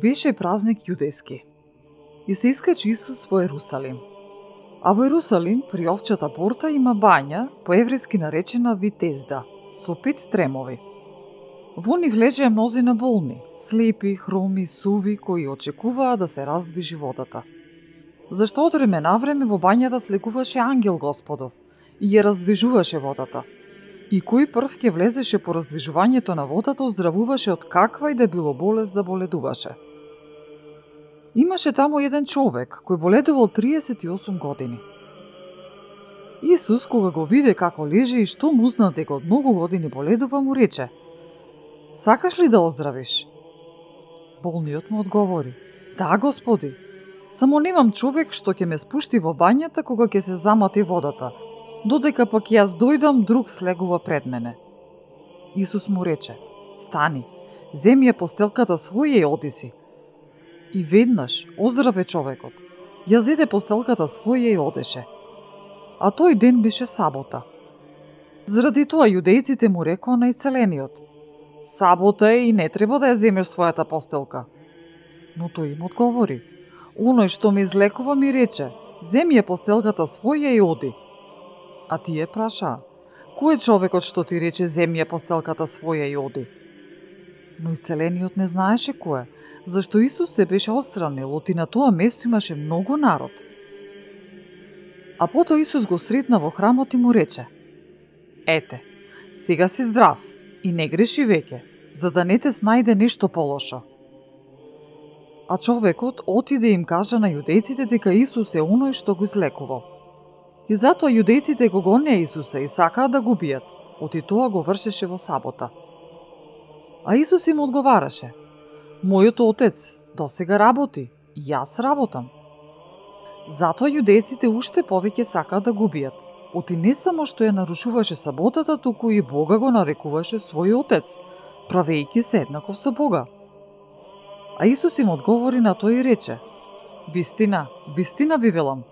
Беше празник јудејски. И се искачи Исус во Ерусалим. А во Ерусалим, при овчата порта, има бања, по-еврејски наречена Витезда, со пет тремови. Во нив лежеа мнозина болни, слепи, хроми, суви, кои очекуваа да се раздвижи водата. Зашто од време на време во бањата слекуваше ангел Господов и ја раздвижуваше водата. И кој прв ќе влезеше по раздвижувањето на водата, оздравуваше од каква и да било болест да боледуваше. Имаше таму еден човек кој боледувал 38 години. Исус, кога го виде како лежи и што му зна дека од многу години боледува, му рече Сакаш ли да оздравиш? Болниот му одговори Да, Господи, само немам човек што ќе ме спушти во бањата кога ќе се замати водата, додека пак јас дојдам, друг слегува пред мене. Исус му рече, стани, земи постелката своја и оди си. И веднаш оздраве човекот. Ја зеде постелката своја и одеше. А тој ден беше сабота. Заради тоа јудејците му рекоа на исцелениот. Сабота е и не треба да ја земеш својата постелка. Но тој им одговори. Оној што ме излекува ми рече, земи ја постелката своја и оди. А тие прашаа, кој е човекот што ти рече земја постелката своја и оди? Но исцелениот не знаеше кој е, зашто Исус се беше отстранил, оти на тоа место имаше многу народ. А пото Исус го сретна во храмот и му рече, Ете, сега си здрав и не греши веќе, за да не те снајде нешто полошо. А човекот отиде им кажа на јудејците дека Исус е оној што го излекувал. И затоа јудејците го гонеа Исуса и сакаа да го бијат, оти тоа го вршеше во сабота. А Исус им одговараше, Мојот отец досега работи, јас работам. Затоа јудејците уште повеќе сакаат да губијат. оти не само што ја нарушуваше саботата, туку и Бога го нарекуваше свој отец, правејќи се еднаков со Бога. А Исус им одговори на тој и рече, Вистина, вистина ви велам,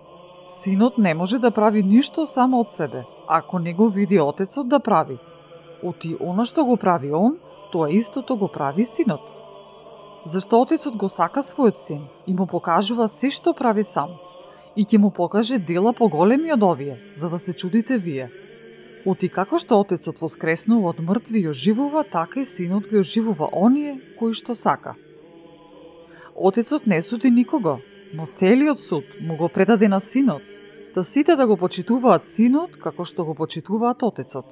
Синот не може да прави ништо само од себе, ако не го види Отецот да прави. Оти она што го прави он, тоа истото го прави Синот. Зашто Отецот го сака својот син и му покажува се што прави сам, и ќе му покаже дела поголеми од овие, за да се чудите вие. Оти како што Отецот воскреснува од мртви и оживува, така и Синот ги оживува оние кои што сака. Отецот не суди никого, но целиот суд му го предаде на синот, да сите да го почитуваат синот како што го почитуваат отецот.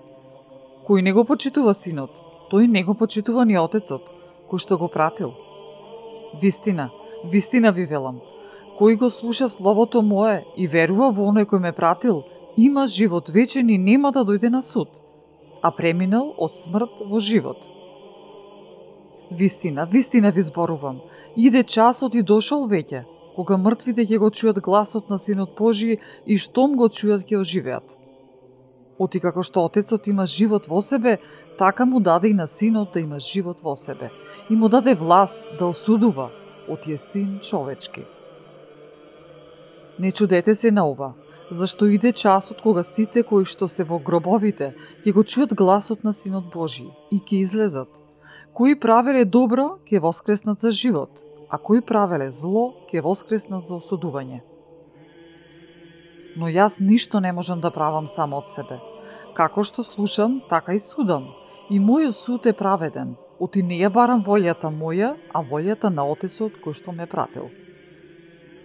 Кој не го почитува синот, тој не го почитува ни отецот, кој што го пратил. Вистина, вистина ви велам, кој го слуша словото мое и верува во оној кој ме пратил, има живот вечен и нема да дојде на суд, а преминал од смрт во живот. Вистина, вистина ви зборувам, иде часот и дошол веќе, кога мртвите ќе го чујат гласот на Синот Божи и штом го чујат ќе оживеат. Оти како што Отецот има живот во себе, така му даде и на Синот да има живот во себе. И му даде власт да осудува, оти е Син човечки. Не чудете се на ова, зашто иде часот кога сите кои што се во гробовите ќе го чујат гласот на Синот Божи и ќе излезат. Кои правеле добро, ќе воскреснат за живот, а кои правеле зло, ќе воскреснат за осудување. Но јас ништо не можам да правам само од себе. Како што слушам, така и судам. И мојот суд е праведен. Оти не ја барам волјата моја, а волјата на Отецот кој што ме пратил.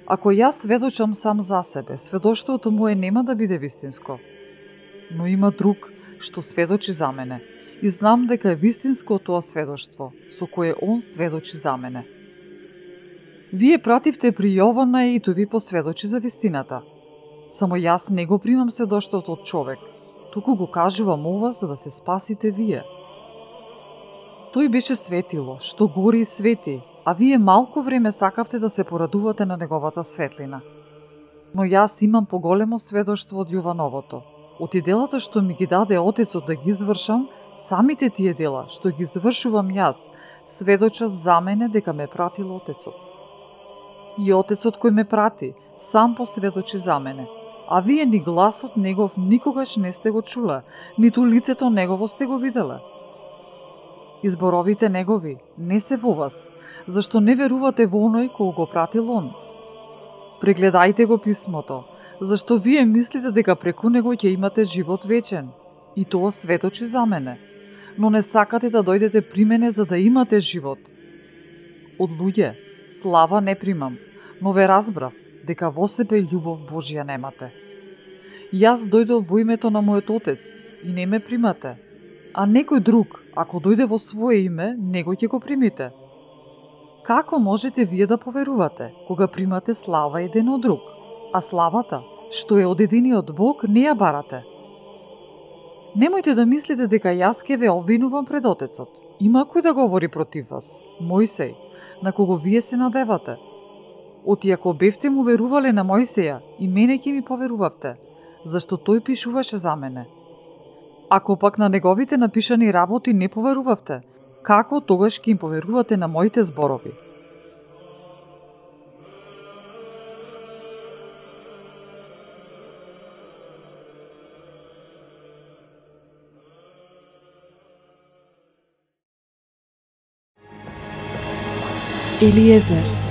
Ако јас сведочам сам за себе, сведоштвото мое нема да биде вистинско. Но има друг што сведочи за мене. и знам дека е вистинско тоа сведоштво, со кое он сведочи за мене. Вие пративте при Јована и то ви посведочи за вистината. Само јас не го примам сведоштвото од човек, туку го кажувам ова за да се спасите вие. Тој беше светило, што гори и свети, а вие малку време сакавте да се порадувате на неговата светлина. Но јас имам поголемо сведоштво од Јувановото. Од и делата што ми ги даде Отецот да ги извршам, самите тие дела што ги завршувам јас, сведочат за мене дека ме пратил Отецот. И Отецот кој ме прати, сам посведочи за мене. А вие ни гласот негов никогаш не сте го чуле, ниту лицето негово сте го видела. Изборовите негови не се во вас, зашто не верувате во оној кој го пратил он. Прегледајте го писмото, зашто вие мислите дека преку него ќе имате живот вечен. И тоа светочи за мене. Но не сакате да дојдете при мене за да имате живот. Од луѓе, слава не примам, но ве разбрав дека во себе љубов Божја немате. Јас дојдов во името на мојот Отец и не ме примате, а некој друг, ако дојде во свое име, него ќе го примите. Како можете вие да поверувате, кога примате слава еден од друг, а славата, што е од единиот Бог, не ја барате? Немојте да мислите дека јас ке ве обвинувам пред Отецот. Има кој да говори против вас, Мојсеј, на кого вие се надевате. Оти ако бевте му верувале на Мојсеја, и мене ќе ми поверувавте, зашто тој пишуваше за мене. Ако пак на неговите напишани работи не поверувавте, како тогаш ќе им поверувате на моите зборови? Елиезер